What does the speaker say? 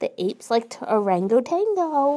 The apes like to orango tango.